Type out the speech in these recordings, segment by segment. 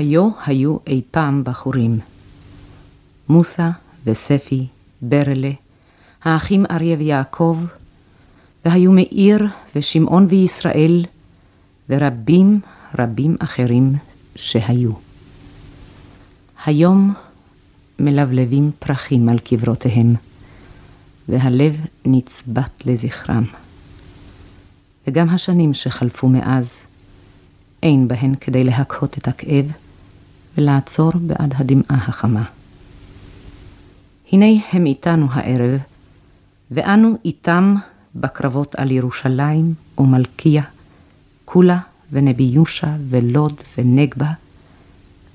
היו היו אי פעם בחורים. מוסה וספי, ברלה, האחים אריה ויעקב, והיו מאיר ושמעון וישראל, ורבים רבים אחרים שהיו. היום מלבלבים פרחים על קברותיהם, והלב נצבט לזכרם. וגם השנים שחלפו מאז, אין בהן כדי להקהות את הכאב ולעצור בעד הדמעה החמה. הנה הם איתנו הערב, ואנו איתם בקרבות על ירושלים ומלכיה, קולה ונבי יושע ולוד ונגבה,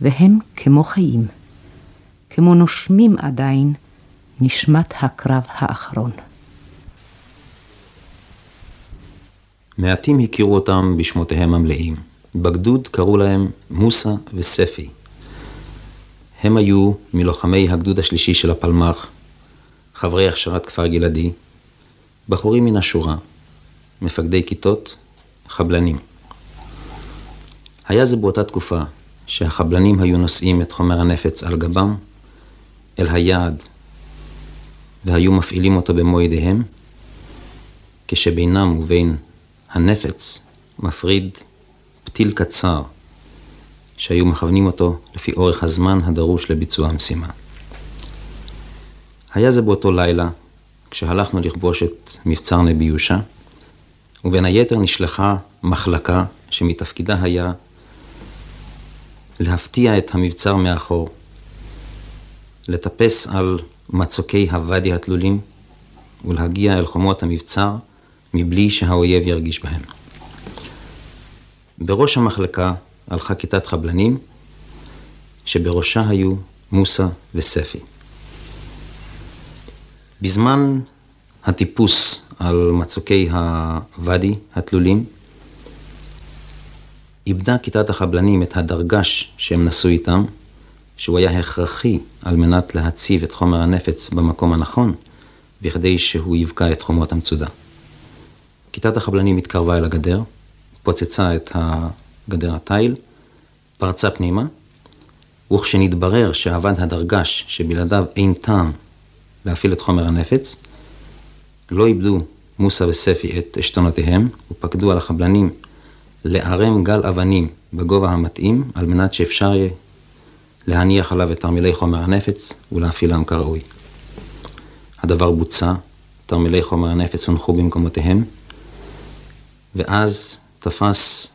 והם כמו חיים, כמו נושמים עדיין נשמת הקרב האחרון. מעטים הכירו אותם בשמותיהם המלאים. בגדוד קראו להם מוסא וספי. הם היו מלוחמי הגדוד השלישי של הפלמ"ח, חברי הכשרת כפר גלעדי, בחורים מן השורה, מפקדי כיתות, חבלנים. היה זה באותה תקופה שהחבלנים היו נושאים את חומר הנפץ על גבם אל היעד והיו מפעילים אותו במו ידיהם, כשבינם ובין הנפץ מפריד פתיל קצר שהיו מכוונים אותו לפי אורך הזמן הדרוש לביצוע המשימה. היה זה באותו לילה, כשהלכנו לכבוש את מבצר נבי יושע, ובין היתר נשלחה מחלקה שמתפקידה היה להפתיע את המבצר מאחור, לטפס על מצוקי הוואדי התלולים ולהגיע אל חומות המבצר מבלי שהאויב ירגיש בהם. בראש המחלקה הלכה כיתת חבלנים, שבראשה היו מוסא וספי. בזמן הטיפוס על מצוקי הוואדי התלולים, איבדה כיתת החבלנים את הדרגש שהם נשאו איתם, שהוא היה הכרחי על מנת להציב את חומר הנפץ במקום הנכון, בכדי שהוא יבקע את חומות המצודה. כיתת החבלנים התקרבה אל הגדר, פוצצה את הגדר התיל, פרצה פנימה, וכשנתברר שאבד הדרגש שבלעדיו אין טעם להפעיל את חומר הנפץ, לא איבדו מוסא וספי את עשתונותיהם ופקדו על החבלנים לערם גל אבנים בגובה המתאים על מנת שאפשר יהיה להניח עליו את תרמילי חומר הנפץ ולהפעילם כראוי. הדבר בוצע, תרמילי חומר הנפץ הונחו במקומותיהם, ואז תפס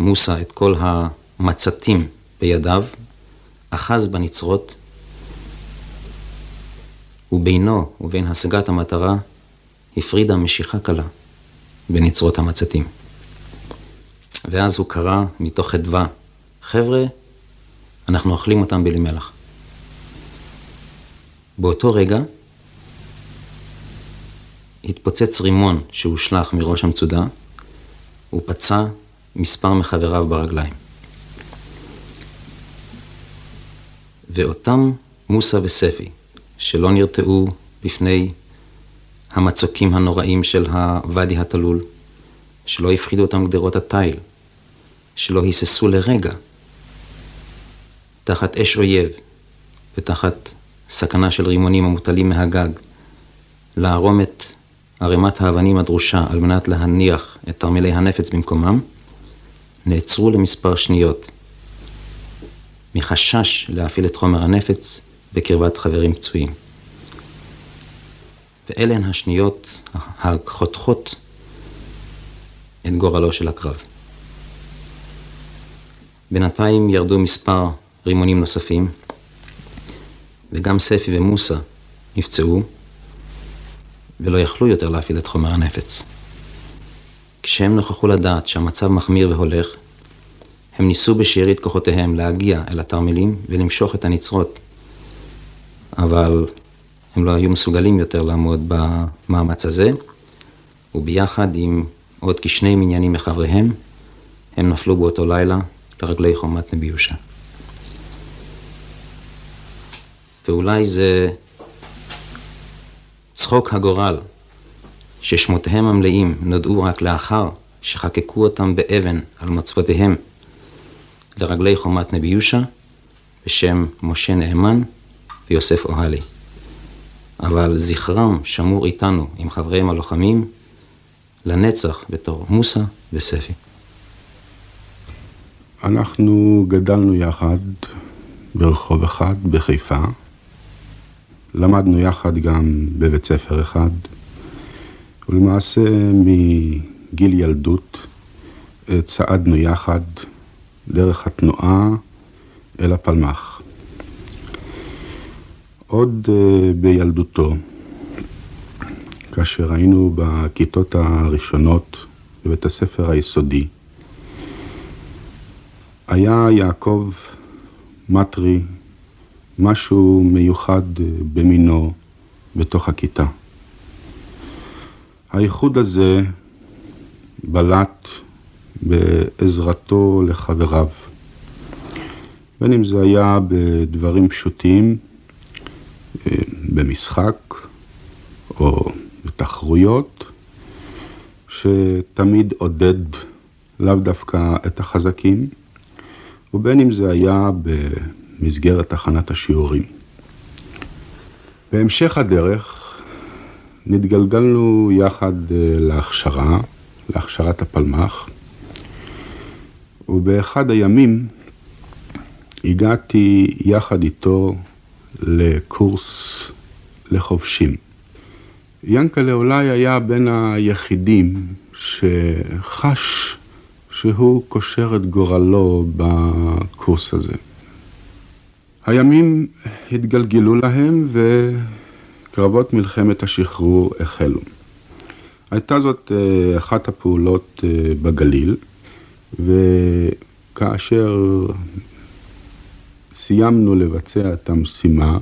מוסא את כל המצתים בידיו, אחז בנצרות, ובינו ובין השגת המטרה הפרידה משיכה קלה בנצרות המצתים. ואז הוא קרא מתוך חדווה, חבר'ה, אנחנו אוכלים אותם בלי מלח. באותו רגע התפוצץ רימון שהושלך מראש המצודה, הוא פצע מספר מחבריו ברגליים. ואותם מוסא וספי, שלא נרתעו בפני המצוקים הנוראים של הוואדי התלול, שלא הפחידו אותם גדרות התיל, שלא היססו לרגע תחת אש אויב ותחת סכנה של רימונים המוטלים מהגג, לערום את ערימת האבנים הדרושה על מנת להניח את תרמילי הנפץ במקומם, נעצרו למספר שניות מחשש להפעיל את חומר הנפץ בקרבת חברים פצועים. ואלה הן השניות החותכות את גורלו של הקרב. בינתיים ירדו מספר רימונים נוספים, וגם ספי ומוסא נפצעו, ולא יכלו יותר להפעיל את חומר הנפץ. כשהם נוכחו לדעת שהמצב מחמיר והולך, הם ניסו בשארית כוחותיהם להגיע אל התרמילים ולמשוך את הנצרות, אבל הם לא היו מסוגלים יותר לעמוד במאמץ הזה, וביחד עם עוד כשני מניינים מחבריהם, הם נפלו באותו לילה לרגלי חומת נבי יושע. ואולי זה צחוק הגורל, ששמותיהם המלאים נודעו רק לאחר שחקקו אותם באבן על מצוותיהם, לרגלי חומת נבי יושע בשם משה נאמן ויוסף אוהלי. אבל זכרם שמור איתנו עם חבריהם הלוחמים לנצח בתור מוסא וספי. אנחנו גדלנו יחד ברחוב אחד בחיפה. למדנו יחד גם בבית ספר אחד, ולמעשה מגיל ילדות אה, צעדנו יחד דרך התנועה אל הפלמ"ח. עוד אה, בילדותו, כאשר היינו בכיתות הראשונות בבית הספר היסודי, היה יעקב מטרי משהו מיוחד אה, במינו בתוך הכיתה. הייחוד הזה בלט בעזרתו לחבריו. בין אם זה היה בדברים פשוטים, אה, במשחק או בתחרויות, שתמיד עודד לאו דווקא את החזקים, ובין אם זה היה במסגרת הכנת השיעורים. בהמשך הדרך נתגלגלנו יחד אה, להכשרה, להכשרת הפלמ"ח, ובאחד הימים הגעתי יחד איתו לקורס לחובשים. ינקלה אולי היה בין היחידים שחש שהוא קושר את גורלו בקורס הזה. הימים התגלגלו להם וקרבות מלחמת השחרור החלו. הייתה זאת אה, אחת הפעולות אה, בגליל, וכאשר סיימנו לבצע את המשימה,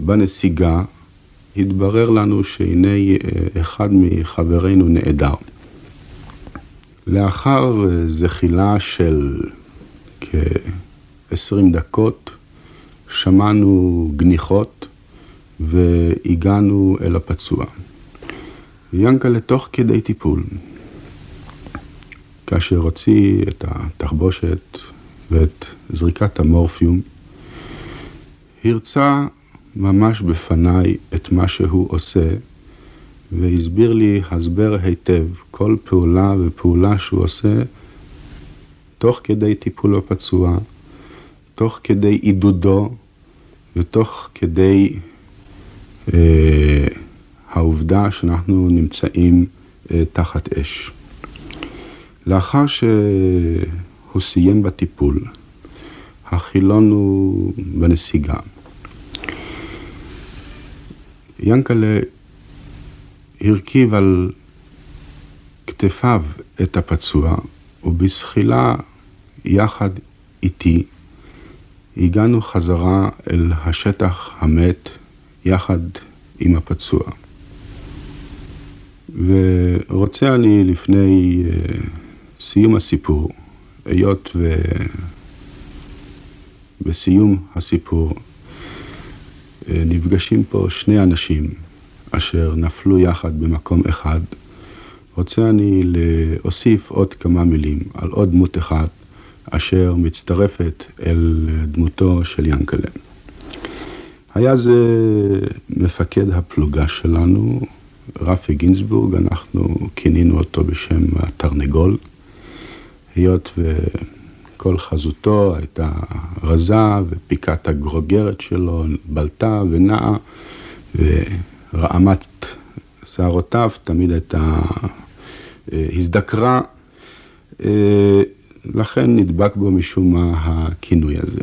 בנסיגה התברר לנו שהנה אה, אחד מחברינו נעדר. לאחר זחילה של כ-20 דקות, שמענו גניחות והגענו אל הפצוע. ינקלה תוך כדי טיפול, כאשר הוציא את התחבושת ואת זריקת המורפיום, הרצה ממש בפניי את מה שהוא עושה, והסביר לי הסבר היטב כל פעולה ופעולה שהוא עושה, תוך כדי טיפול בפצוע, תוך כדי עידודו ותוך כדי העובדה שאנחנו נמצאים אה, תחת אש. לאחר שהוא סיים בטיפול, החילונו בנסיגה. ינקלה הרכיב על כתפיו את הפצוע, ובזחילה יחד איתי הגענו חזרה אל השטח המת יחד עם הפצוע. ורוצה אני לפני uh, סיום הסיפור, היות ובסיום הסיפור uh, נפגשים פה שני אנשים אשר נפלו יחד במקום אחד, רוצה אני להוסיף עוד כמה מילים על עוד דמות אחת אשר מצטרפת אל דמותו של ינקלה. היה זה מפקד הפלוגה שלנו, רפי גינזבורג, אנחנו כינינו אותו בשם התרנגול, היות וכל חזותו הייתה רזה ופיקת הגרוגרת שלו בלטה ונעה ורעמת שערותיו תמיד הייתה אה, הזדקרה, אה, לכן נדבק בו משום מה הכינוי הזה.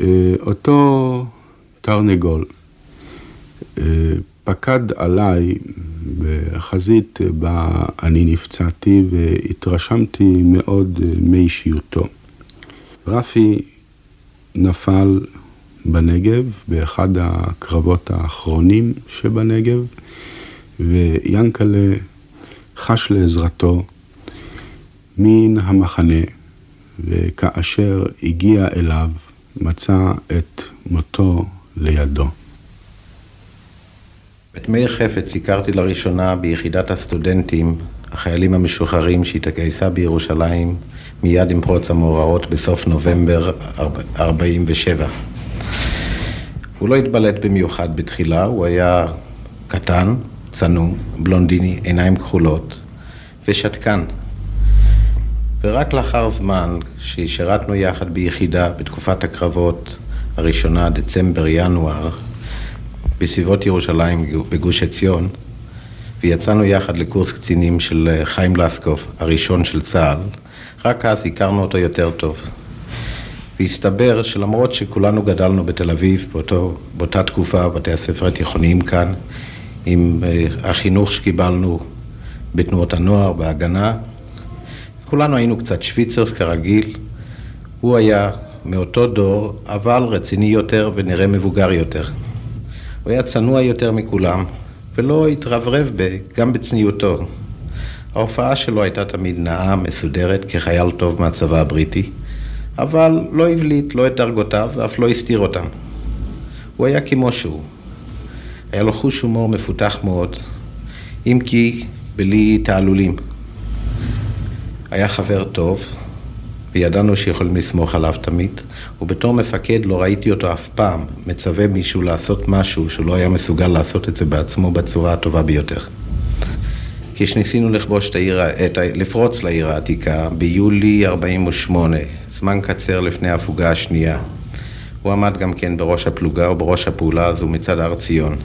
אה, אותו תרנגול פקד עליי בחזית בה אני נפצעתי והתרשמתי מאוד מאישיותו. רפי נפל בנגב, באחד הקרבות האחרונים שבנגב, ויאנקלה חש לעזרתו מן המחנה, וכאשר הגיע אליו, מצא את מותו לידו. את מאיר חפץ הכרתי לראשונה ביחידת הסטודנטים החיילים המשוחררים שהתגייסה בירושלים מיד עם פרוץ המאורעות בסוף נובמבר 47. הוא לא התבלט במיוחד בתחילה, הוא היה קטן, צנום, בלונדיני, עיניים כחולות ושתקן. ורק לאחר זמן ששירתנו יחד ביחידה בתקופת הקרבות הראשונה, דצמבר-ינואר, בסביבות ירושלים, בגוש עציון, ויצאנו יחד לקורס קצינים של חיים לסקוב, הראשון של צה"ל, רק אז הכרנו אותו יותר טוב. והסתבר שלמרות שכולנו גדלנו בתל אביב, באותו, באותה תקופה, בתי הספר התיכוניים כאן, עם uh, החינוך שקיבלנו בתנועות הנוער, בהגנה, כולנו היינו קצת שוויצרס כרגיל. הוא היה מאותו דור, אבל רציני יותר ונראה מבוגר יותר. הוא היה צנוע יותר מכולם, ולא התרברב גם בצניעותו. ההופעה שלו הייתה תמיד נאה, מסודרת, כחייל טוב מהצבא הבריטי, אבל לא הבליט לא את דרגותיו ואף לא הסתיר אותם. הוא היה כמו שהוא. היה לו חוש הומור מפותח מאוד, אם כי בלי תעלולים. היה חבר טוב, וידענו שיכולים לסמוך עליו תמיד, ובתור מפקד לא ראיתי אותו אף פעם מצווה מישהו לעשות משהו שהוא לא היה מסוגל לעשות את זה בעצמו בצורה הטובה ביותר. כשניסינו לכבוש את העיר, את, לפרוץ לעיר העתיקה ביולי 48, זמן קצר לפני ההפוגה השנייה, הוא עמד גם כן בראש הפלוגה ובראש הפעולה הזו מצד הר ציון.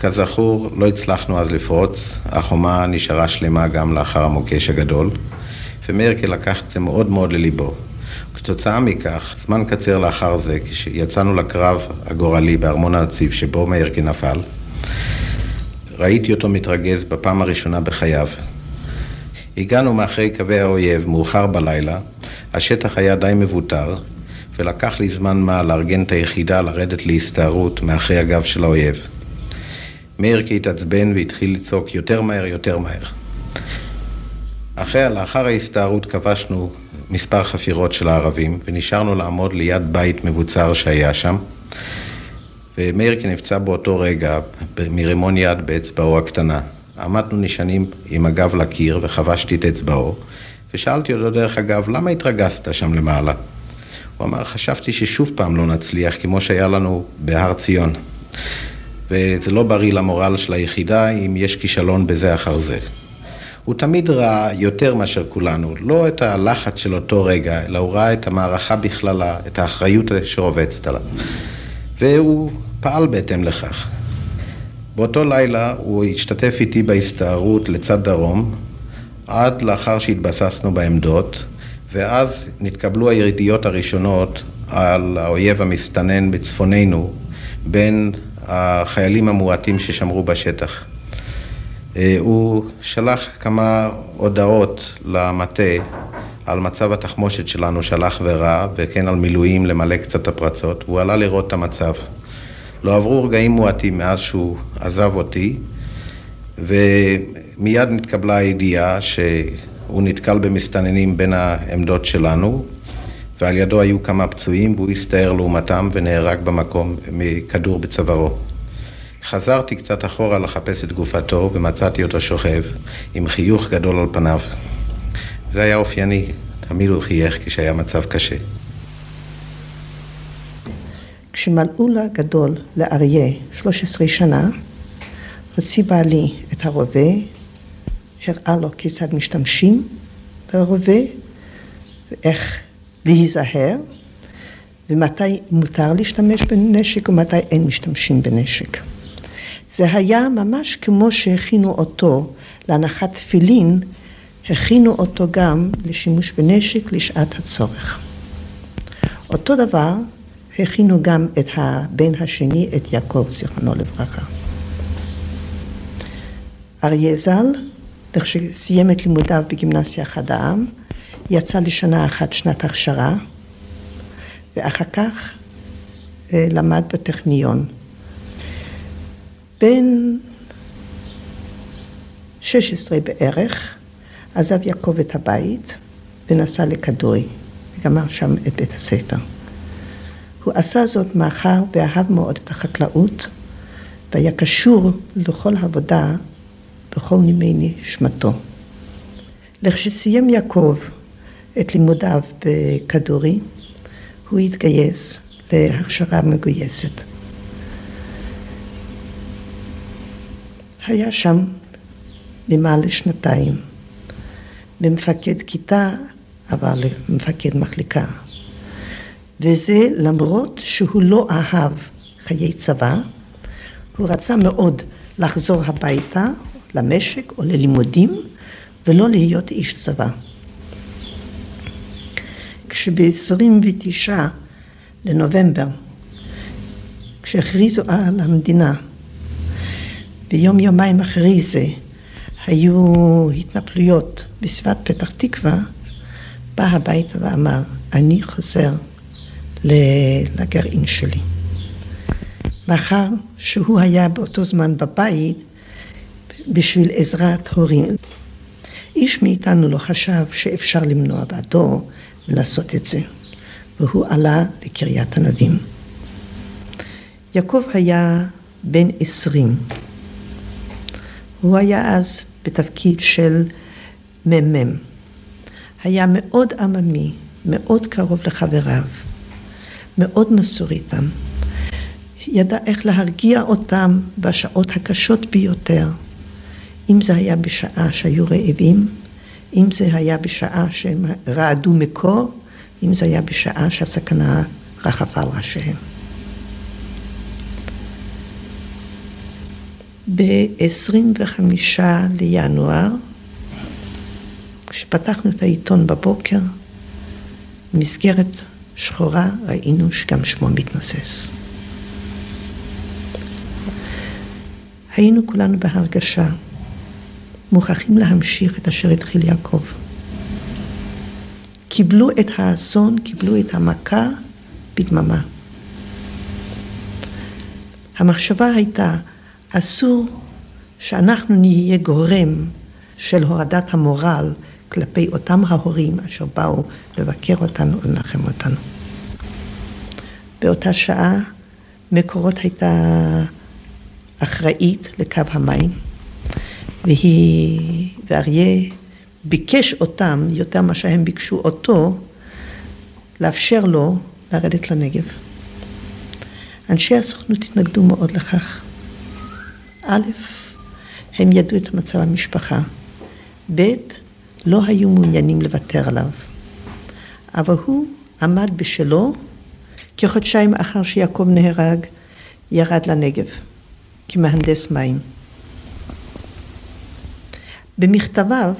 כזכור, לא הצלחנו אז לפרוץ, החומה נשארה שלמה גם לאחר המוקש הגדול, ומרקל לקח את זה מאוד מאוד לליבו. כתוצאה מכך, זמן קצר לאחר זה, כשיצאנו לקרב הגורלי בארמון הנציב שבו מרקל נפל, ראיתי אותו מתרגז בפעם הראשונה בחייו. הגענו מאחרי קווי האויב מאוחר בלילה, השטח היה די מבוטר, ולקח לי זמן מה לארגן את היחידה לרדת להסתערות מאחרי הגב של האויב. מאירקי התעצבן והתחיל לצעוק יותר מהר, יותר מהר. אחרי, לאחר ההסתערות כבשנו מספר חפירות של הערבים ונשארנו לעמוד ליד בית מבוצר שהיה שם ומאירקי נפצע באותו רגע מרימון יד באצבעו הקטנה. עמדנו נשענים עם הגב לקיר וחבשתי את אצבעו ושאלתי אותו דרך אגב, למה התרגזת שם למעלה? הוא אמר, חשבתי ששוב פעם לא נצליח כמו שהיה לנו בהר ציון. וזה לא בריא למורל של היחידה אם יש כישלון בזה אחר זה. הוא תמיד ראה יותר מאשר כולנו, לא את הלחץ של אותו רגע, אלא הוא ראה את המערכה בכללה, את האחריות שרובצת עליו. והוא פעל בהתאם לכך. באותו לילה הוא השתתף איתי בהסתערות לצד דרום, עד לאחר שהתבססנו בעמדות, ואז נתקבלו הירידיות הראשונות על האויב המסתנן בצפוננו בין החיילים המועטים ששמרו בשטח. אה, הוא שלח כמה הודעות למטה על מצב התחמושת שלנו שהלך ורע, וכן על מילואים למלא קצת הפרצות, והוא עלה לראות את המצב. לא עברו רגעים מועטים מאז שהוא עזב אותי, ומיד נתקבלה הידיעה שהוא נתקל במסתננים בין העמדות שלנו, ועל ידו היו כמה פצועים והוא הסתער לעומתם ונהרג במקום מכדור בצווארו. חזרתי קצת אחורה לחפש את גופתו ומצאתי אותו שוכב עם חיוך גדול על פניו. זה היה אופייני, תמיד הוא חייך כשהיה מצב קשה. כשמלאו לה גדול לאריה 13 שנה, הוציא בעלי את הרובה, הראה לו כיצד משתמשים ברובה ואיך להיזהר, ומתי מותר להשתמש בנשק ומתי אין משתמשים בנשק. זה היה ממש כמו שהכינו אותו להנחת תפילין, הכינו אותו גם לשימוש בנשק לשעת הצורך. אותו דבר הכינו גם את הבן השני, את יעקב, זיכרונו לברכה. אריה ז"ל, כשסיים את לימודיו בגימנסיה אחד העם, יצא לשנה אחת שנת הכשרה, ואחר כך אה, למד בטכניון. בן 16 בערך עזב יעקב את הבית ונסע לכדורי, וגמר שם את בית הספר. הוא עשה זאת מאחר ואהב מאוד את החקלאות, והיה קשור לכל עבודה בכל נימי נשמתו. לכשסיים יעקב את לימודיו בכדורי, הוא התגייס להכשרה מגויסת. היה שם למעלה שנתיים, במפקד כיתה, אבל מפקד מחלקה. וזה למרות שהוא לא אהב חיי צבא, הוא רצה מאוד לחזור הביתה, למשק או ללימודים, ולא להיות איש צבא. כשב-29 לנובמבר, כשהכריזו על המדינה, ויום יומיים אחרי זה היו התנפלויות בסביבת פתח תקווה, בא הביתה ואמר, אני חוזר לגרעין שלי. מאחר שהוא היה באותו זמן בבית בשביל עזרת הורים. איש מאיתנו לא חשב שאפשר למנוע בעדו לעשות את זה, והוא עלה לקריית ענבים. יעקב היה בן עשרים. הוא היה אז בתפקיד של מ"מ. היה מאוד עממי, מאוד קרוב לחבריו, מאוד מסור איתם. ידע איך להרגיע אותם בשעות הקשות ביותר. אם זה היה בשעה שהיו רעבים, אם זה היה בשעה שהם רעדו מקור, אם זה היה בשעה שהסכנה רחפה על ראשיהם. ב-25 לינואר, כשפתחנו את העיתון בבוקר, במסגרת שחורה ראינו שגם שמו מתנוסס. היינו כולנו בהרגשה, מוכרחים להמשיך את אשר התחיל יעקב. קיבלו את האסון, קיבלו את המכה בדממה. המחשבה הייתה, אסור שאנחנו נהיה גורם של הורדת המורל כלפי אותם ההורים אשר באו לבקר אותנו ולנחם אותנו. באותה שעה מקורות הייתה אחראית לקו המים, והיא, ואריה ביקש אותם, יותר ממה שהם ביקשו אותו, לאפשר לו לרדת לנגב. אנשי הסוכנות התנגדו מאוד לכך. א', הם ידעו את מצב המשפחה. ב', לא היו מעוניינים לוותר עליו. אבל הוא עמד בשלו, כחודשיים אחר שיעקב נהרג, ירד לנגב כמהנדס מים. במכתביו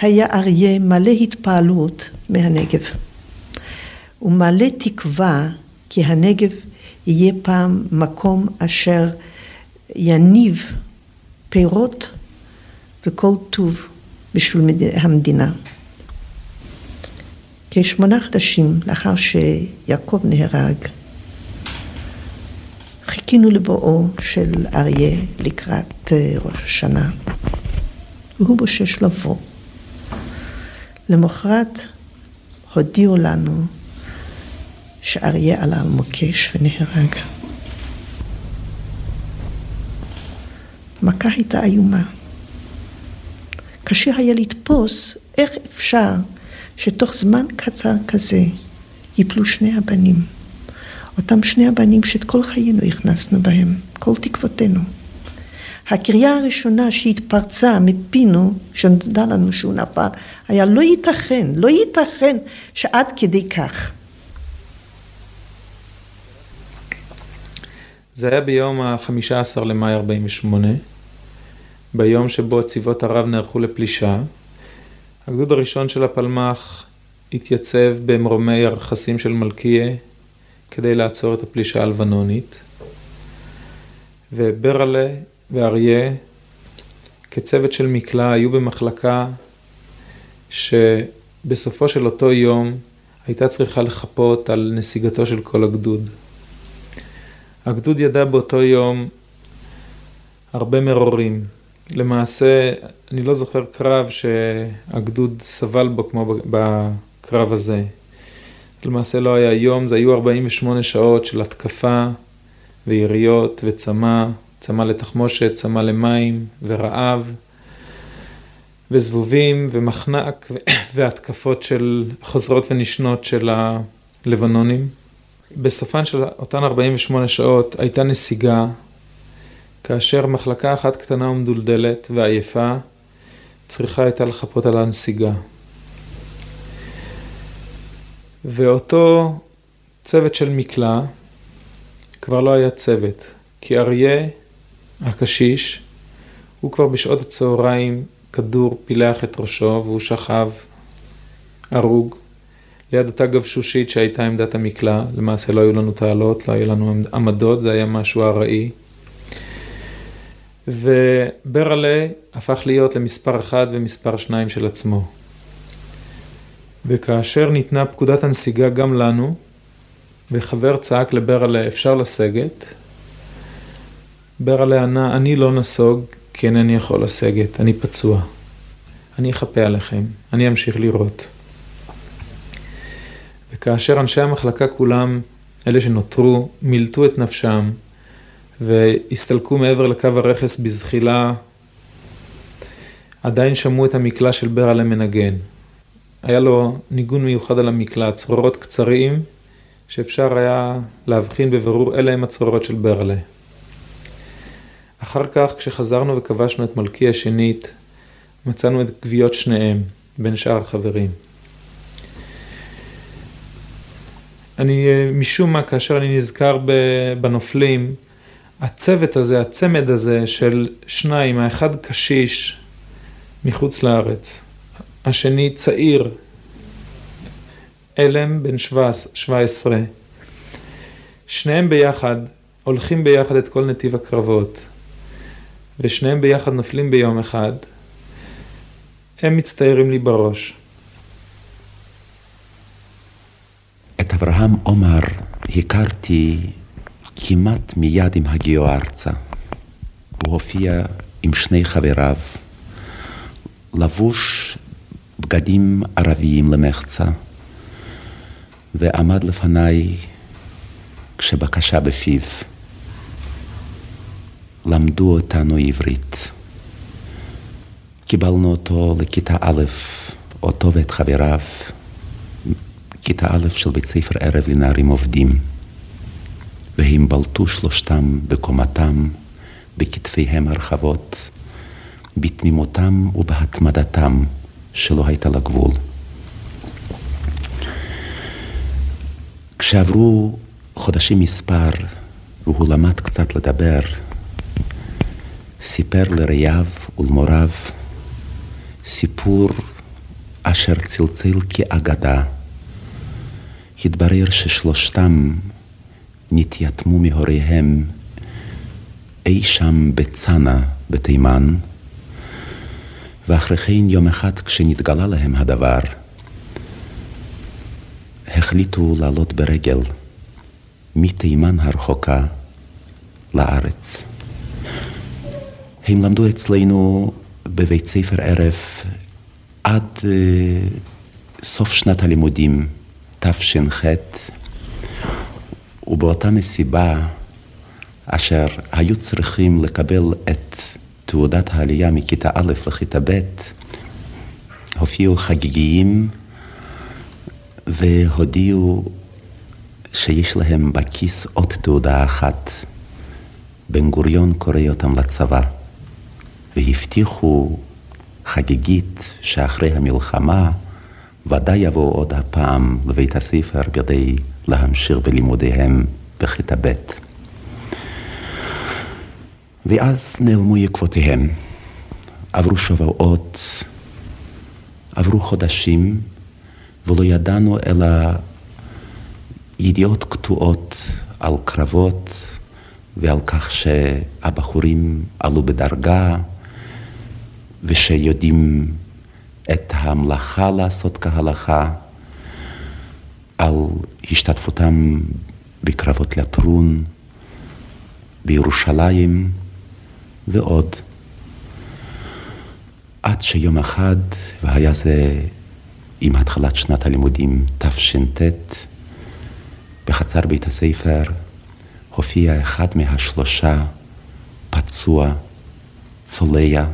היה אריה מלא התפעלות מהנגב. ומלא תקווה כי הנגב יהיה פעם מקום אשר יניב פירות וכל טוב בשביל המדינה. כשמונה חודשים לאחר שיעקב נהרג, חיכינו לבואו של אריה לקראת אה, ראש השנה, והוא בושש לבוא. למחרת הודיעו לנו שאריה עלה על מוקש ונהרג. המכה הייתה איומה. קשה היה לתפוס איך אפשר שתוך זמן קצר כזה ייפלו שני הבנים. אותם שני הבנים שאת כל חיינו הכנסנו בהם, כל תקוותינו. הקריאה הראשונה שהתפרצה מפינו, שנודע לנו שהוא נפל, היה לא ייתכן, לא ייתכן שעד כדי כך. זה היה ביום ה-15 למאי 48, ביום שבו צבאות ערב נערכו לפלישה. הגדוד הראשון של הפלמ"ח התייצב במרומי הרכסים של מלכיה כדי לעצור את הפלישה הלבנונית, וברלה ואריה כצוות של מקלע היו במחלקה שבסופו של אותו יום הייתה צריכה לחפות על נסיגתו של כל הגדוד. הגדוד ידע באותו יום הרבה מרורים. למעשה, אני לא זוכר קרב שהגדוד סבל בו כמו בקרב הזה. למעשה לא היה יום, זה היו 48 שעות של התקפה ויריות וצמא, צמא לתחמושת, צמא למים ורעב וזבובים ומחנק והתקפות של חוזרות ונשנות של הלבנונים. בסופן של אותן 48 שעות הייתה נסיגה, כאשר מחלקה אחת קטנה ומדולדלת ועייפה צריכה הייתה לחפות על הנסיגה. ואותו צוות של מקלע כבר לא היה צוות, כי אריה הקשיש, הוא כבר בשעות הצהריים כדור פילח את ראשו והוא שכב הרוג ליד אותה גבשושית שהייתה עמדת המקלע, למעשה לא היו לנו תעלות, לא היו לנו עמדות, זה היה משהו ארעי. וברלה הפך להיות למספר אחד ומספר שניים של עצמו. וכאשר ניתנה פקודת הנסיגה גם לנו, וחבר צעק לברלה אפשר לסגת, ברלה ענה אני לא נסוג כי אינני יכול לסגת, אני פצוע. אני אחפה עליכם, אני אמשיך לראות. וכאשר אנשי המחלקה כולם, אלה שנותרו, מילטו את נפשם והסתלקו מעבר לקו הרכס בזחילה, עדיין שמעו את המקלע של ברלה מנגן. היה לו ניגון מיוחד על המקלע, צרורות קצריים, שאפשר היה להבחין בבירור אלה הם הצרורות של ברלה. אחר כך, כשחזרנו וכבשנו את מלכי השנית, מצאנו את גוויות שניהם, בין שאר החברים. אני, משום מה, כאשר אני נזכר בנופלים, הצוות הזה, הצמד הזה של שניים, האחד קשיש מחוץ לארץ, השני צעיר, אלם בן שבע עשרה, שניהם ביחד הולכים ביחד את כל נתיב הקרבות, ושניהם ביחד נופלים ביום אחד, הם מצטיירים לי בראש. את אברהם עומר הכרתי כמעט מיד עם הגיעו ארצה. הוא הופיע עם שני חבריו, לבוש בגדים ערביים למחצה, ועמד לפניי כשבקשה בפיו. למדו אותנו עברית. קיבלנו אותו לכיתה א', אותו ואת חבריו, כיתה א' של בית ספר ערב לנערים עובדים. והם בלטו שלושתם בקומתם, בכתפיהם הרחבות, בתמימותם ובהתמדתם שלא הייתה לה גבול. כשעברו חודשים מספר והוא למד קצת לדבר, סיפר לרעיו ולמוריו סיפור אשר צלצל כאגדה. התברר ששלושתם נתייתמו מהוריהם אי שם בצנע בתימן, ואחרי כן יום אחד כשנתגלה להם הדבר, החליטו לעלות ברגל מתימן הרחוקה לארץ. הם למדו אצלנו בבית ספר ערב עד uh, סוף שנת הלימודים תש"ח, ובאותה מסיבה אשר היו צריכים לקבל את תעודת העלייה מכיתה א' לכיתה ב', הופיעו חגיגיים והודיעו שיש להם בכיס עוד תעודה אחת. בן גוריון קורא אותם לצבא. והבטיחו חגיגית שאחרי המלחמה ודאי יבואו עוד הפעם לבית הספר כדי להמשיך בלימודיהם בכיתה ב'. ואז נעלמו עקבותיהם. עברו שבועות, עברו חודשים, ולא ידענו אלא ידיעות קטועות על קרבות ועל כך שהבחורים עלו בדרגה, ושיודעים את המלאכה לעשות כהלכה, על השתתפותם בקרבות לטרון, בירושלים ועוד. עד שיום אחד, והיה זה עם התחלת שנת הלימודים תש"ט, בחצר בית הספר הופיע אחד מהשלושה פצוע, צולע,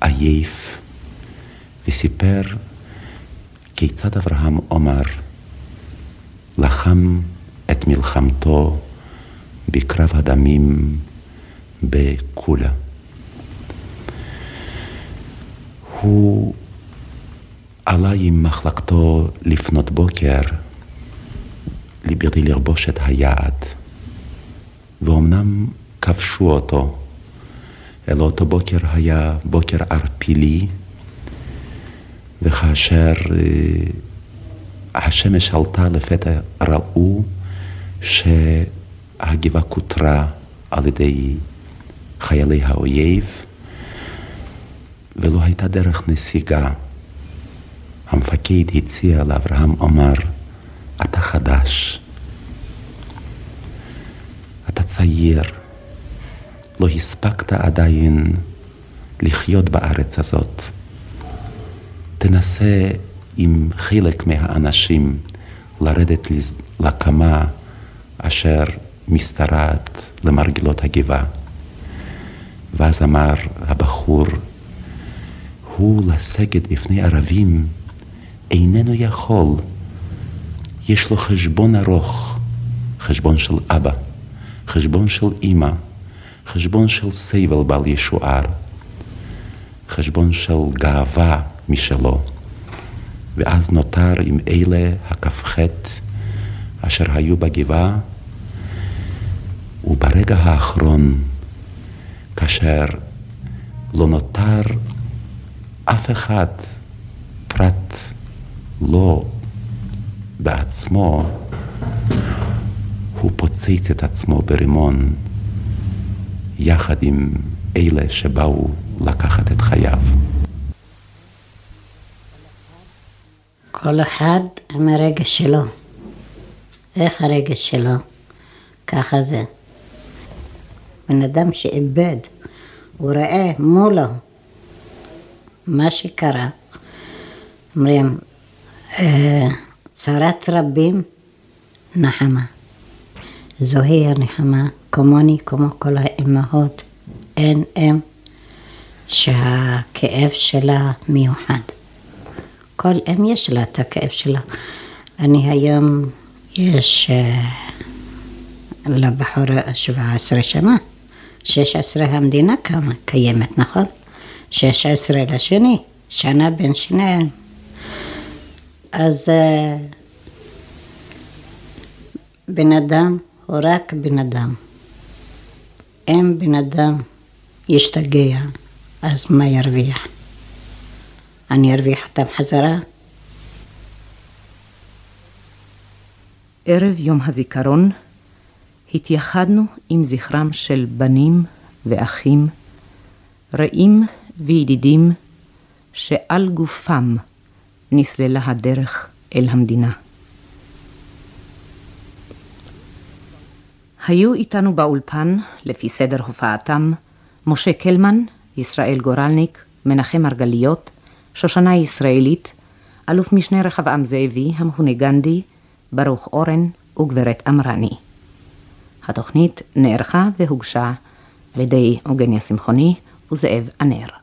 עייף, וסיפר כיצד אברהם עומר לחם את מלחמתו בקרב הדמים בקולה. הוא עלה עם מחלקתו לפנות בוקר בכדי לרבוש את היעד, ואומנם כבשו אותו, אלא אותו בוקר היה בוקר ערפילי, וכאשר אה, השמש עלתה לפתע ראו שהגבעה כותרה על ידי חיילי האויב, ולא הייתה דרך נסיגה. המפקד הציע לאברהם עומר, אתה חדש, אתה צעיר, לא הספקת עדיין לחיות בארץ הזאת. תנסה עם חלק מהאנשים לרדת לקמה אשר משתרעת למרגלות הגבעה. ואז אמר הבחור, הוא לסגת בפני ערבים איננו יכול. יש לו חשבון ארוך, חשבון של אבא, חשבון של אימא, חשבון של סבל בל ישוער, חשבון של גאווה משלו. ואז נותר עם אלה הכ"ח אשר היו בגבעה, וברגע האחרון, כאשר לא נותר אף אחד פרט לא בעצמו, הוא פוצץ את עצמו ברימון יחד עם אלה שבאו לקחת את חייו. כל אחד עם הרגש שלו. איך הרגש שלו? ככה זה. בן אדם שאיבד, הוא רואה מולו מה שקרה. אומרים, אה, צרת רבים נחמה. זוהי הנחמה, כמוני, כמו כל האימהות, אין אם שהכאב שלה מיוחד. כל אם יש לה את הכאב שלה. אני היום, יש uh, לבחור 17 שנה, 16 המדינה קמה, קיימת, נכון? 16 לשני, שנה בין שניהם. אז uh, בן אדם הוא רק בן אדם. אם בן אדם ישתגע, אז מה ירוויח? אני ארוויח אותם חזרה? ערב יום הזיכרון התייחדנו עם זכרם של בנים ואחים, רעים וידידים, שעל גופם נסללה הדרך אל המדינה. היו איתנו באולפן, לפי סדר הופעתם, משה קלמן, ישראל גורלניק, מנחם מרגליות, שושנה ישראלית, אלוף משנה רחבעם זאבי, המכונה גנדי, ברוך אורן וגברת אמרני. התוכנית נערכה והוגשה על ידי אוגניה שמחוני וזאב ענר.